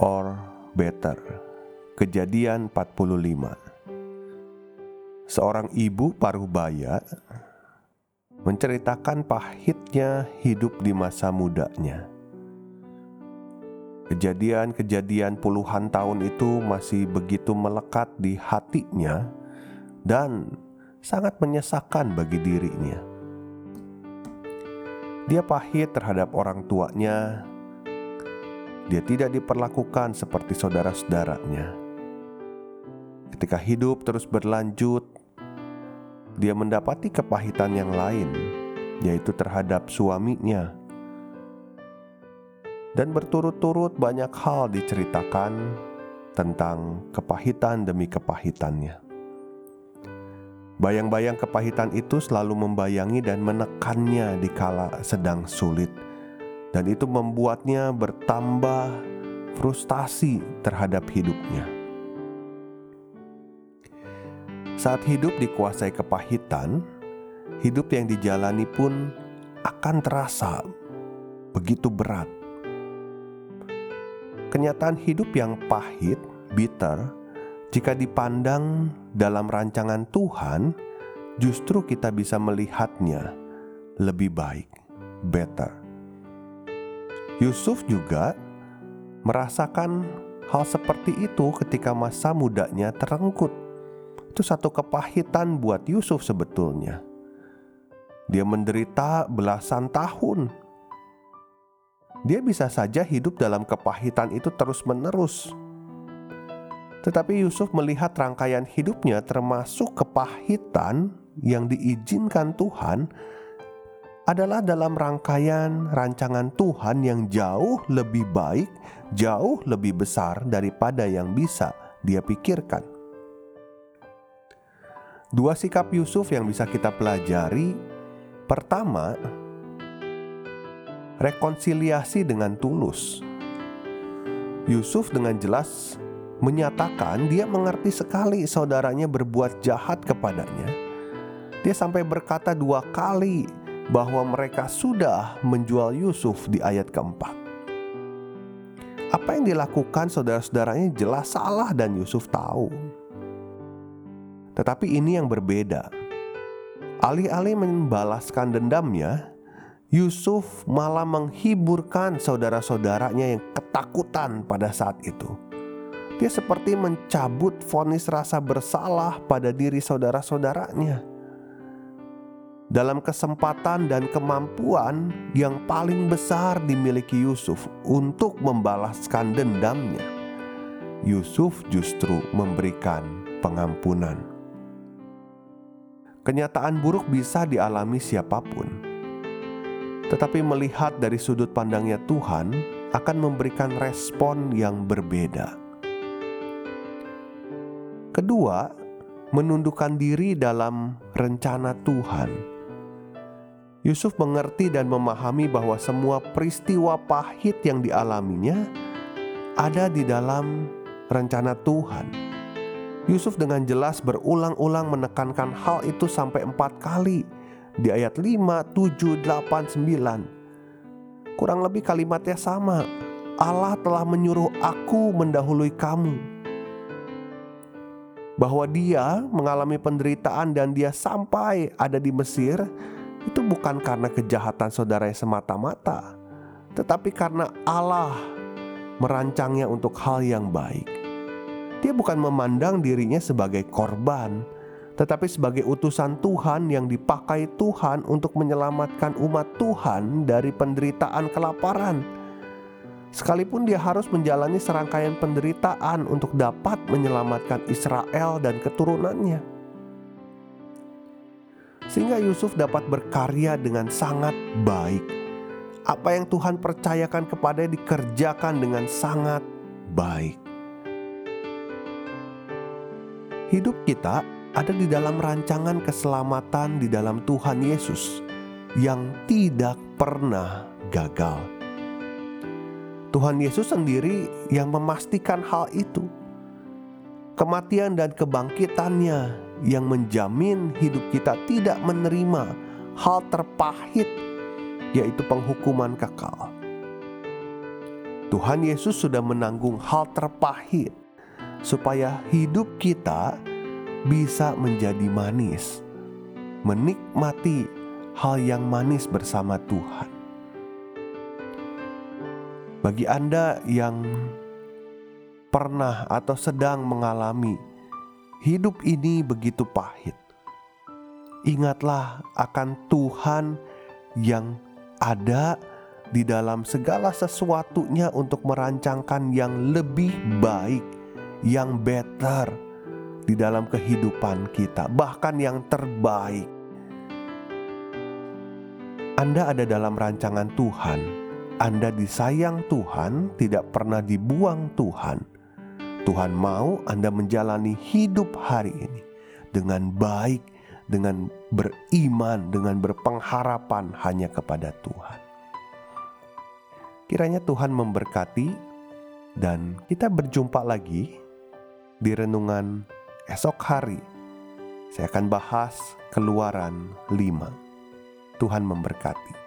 Or better. Kejadian 45. Seorang ibu parubaya menceritakan pahitnya hidup di masa mudanya. Kejadian-kejadian puluhan tahun itu masih begitu melekat di hatinya dan sangat menyesakan bagi dirinya. Dia pahit terhadap orang tuanya dia tidak diperlakukan seperti saudara-saudaranya. Ketika hidup terus berlanjut, dia mendapati kepahitan yang lain, yaitu terhadap suaminya. Dan berturut-turut banyak hal diceritakan tentang kepahitan demi kepahitannya. Bayang-bayang kepahitan itu selalu membayangi dan menekannya di kala sedang sulit dan itu membuatnya bertambah frustasi terhadap hidupnya. Saat hidup dikuasai kepahitan, hidup yang dijalani pun akan terasa begitu berat. Kenyataan hidup yang pahit, bitter, jika dipandang dalam rancangan Tuhan, justru kita bisa melihatnya lebih baik, better. Yusuf juga merasakan hal seperti itu ketika masa mudanya terengkut. Itu satu kepahitan buat Yusuf sebetulnya. Dia menderita belasan tahun. Dia bisa saja hidup dalam kepahitan itu terus-menerus. Tetapi Yusuf melihat rangkaian hidupnya termasuk kepahitan yang diizinkan Tuhan adalah dalam rangkaian rancangan Tuhan yang jauh lebih baik, jauh lebih besar daripada yang bisa dia pikirkan. Dua sikap Yusuf yang bisa kita pelajari. Pertama, rekonsiliasi dengan tulus. Yusuf dengan jelas menyatakan dia mengerti sekali saudaranya berbuat jahat kepadanya. Dia sampai berkata dua kali, bahwa mereka sudah menjual Yusuf di ayat keempat. Apa yang dilakukan saudara-saudaranya jelas salah dan Yusuf tahu. Tetapi ini yang berbeda. Alih-alih membalaskan dendamnya, Yusuf malah menghiburkan saudara-saudaranya yang ketakutan pada saat itu. Dia seperti mencabut vonis rasa bersalah pada diri saudara-saudaranya dalam kesempatan dan kemampuan yang paling besar dimiliki Yusuf untuk membalaskan dendamnya. Yusuf justru memberikan pengampunan. Kenyataan buruk bisa dialami siapa pun, tetapi melihat dari sudut pandangnya Tuhan akan memberikan respon yang berbeda. Kedua, menundukkan diri dalam rencana Tuhan Yusuf mengerti dan memahami bahwa semua peristiwa pahit yang dialaminya ada di dalam rencana Tuhan. Yusuf dengan jelas berulang-ulang menekankan hal itu sampai empat kali di ayat 5, 7, 8, 9. Kurang lebih kalimatnya sama. Allah telah menyuruh aku mendahului kamu. Bahwa dia mengalami penderitaan dan dia sampai ada di Mesir itu bukan karena kejahatan saudaranya semata-mata, tetapi karena Allah merancangnya untuk hal yang baik. Dia bukan memandang dirinya sebagai korban, tetapi sebagai utusan Tuhan yang dipakai Tuhan untuk menyelamatkan umat Tuhan dari penderitaan kelaparan. Sekalipun dia harus menjalani serangkaian penderitaan untuk dapat menyelamatkan Israel dan keturunannya. Sehingga Yusuf dapat berkarya dengan sangat baik. Apa yang Tuhan percayakan kepada dikerjakan dengan sangat baik. Hidup kita ada di dalam rancangan keselamatan di dalam Tuhan Yesus yang tidak pernah gagal. Tuhan Yesus sendiri yang memastikan hal itu. Kematian dan kebangkitannya yang menjamin hidup kita tidak menerima hal terpahit, yaitu penghukuman kekal. Tuhan Yesus sudah menanggung hal terpahit supaya hidup kita bisa menjadi manis, menikmati hal yang manis bersama Tuhan. Bagi Anda yang pernah atau sedang mengalami hidup ini begitu pahit, ingatlah akan Tuhan yang ada di dalam segala sesuatunya untuk merancangkan yang lebih baik yang better di dalam kehidupan kita, bahkan yang terbaik. Anda ada dalam rancangan Tuhan, Anda disayang Tuhan, tidak pernah dibuang Tuhan. Tuhan mau Anda menjalani hidup hari ini dengan baik, dengan beriman, dengan berpengharapan hanya kepada Tuhan. Kiranya Tuhan memberkati, dan kita berjumpa lagi di renungan esok hari. Saya akan bahas Keluaran 5. Tuhan memberkati.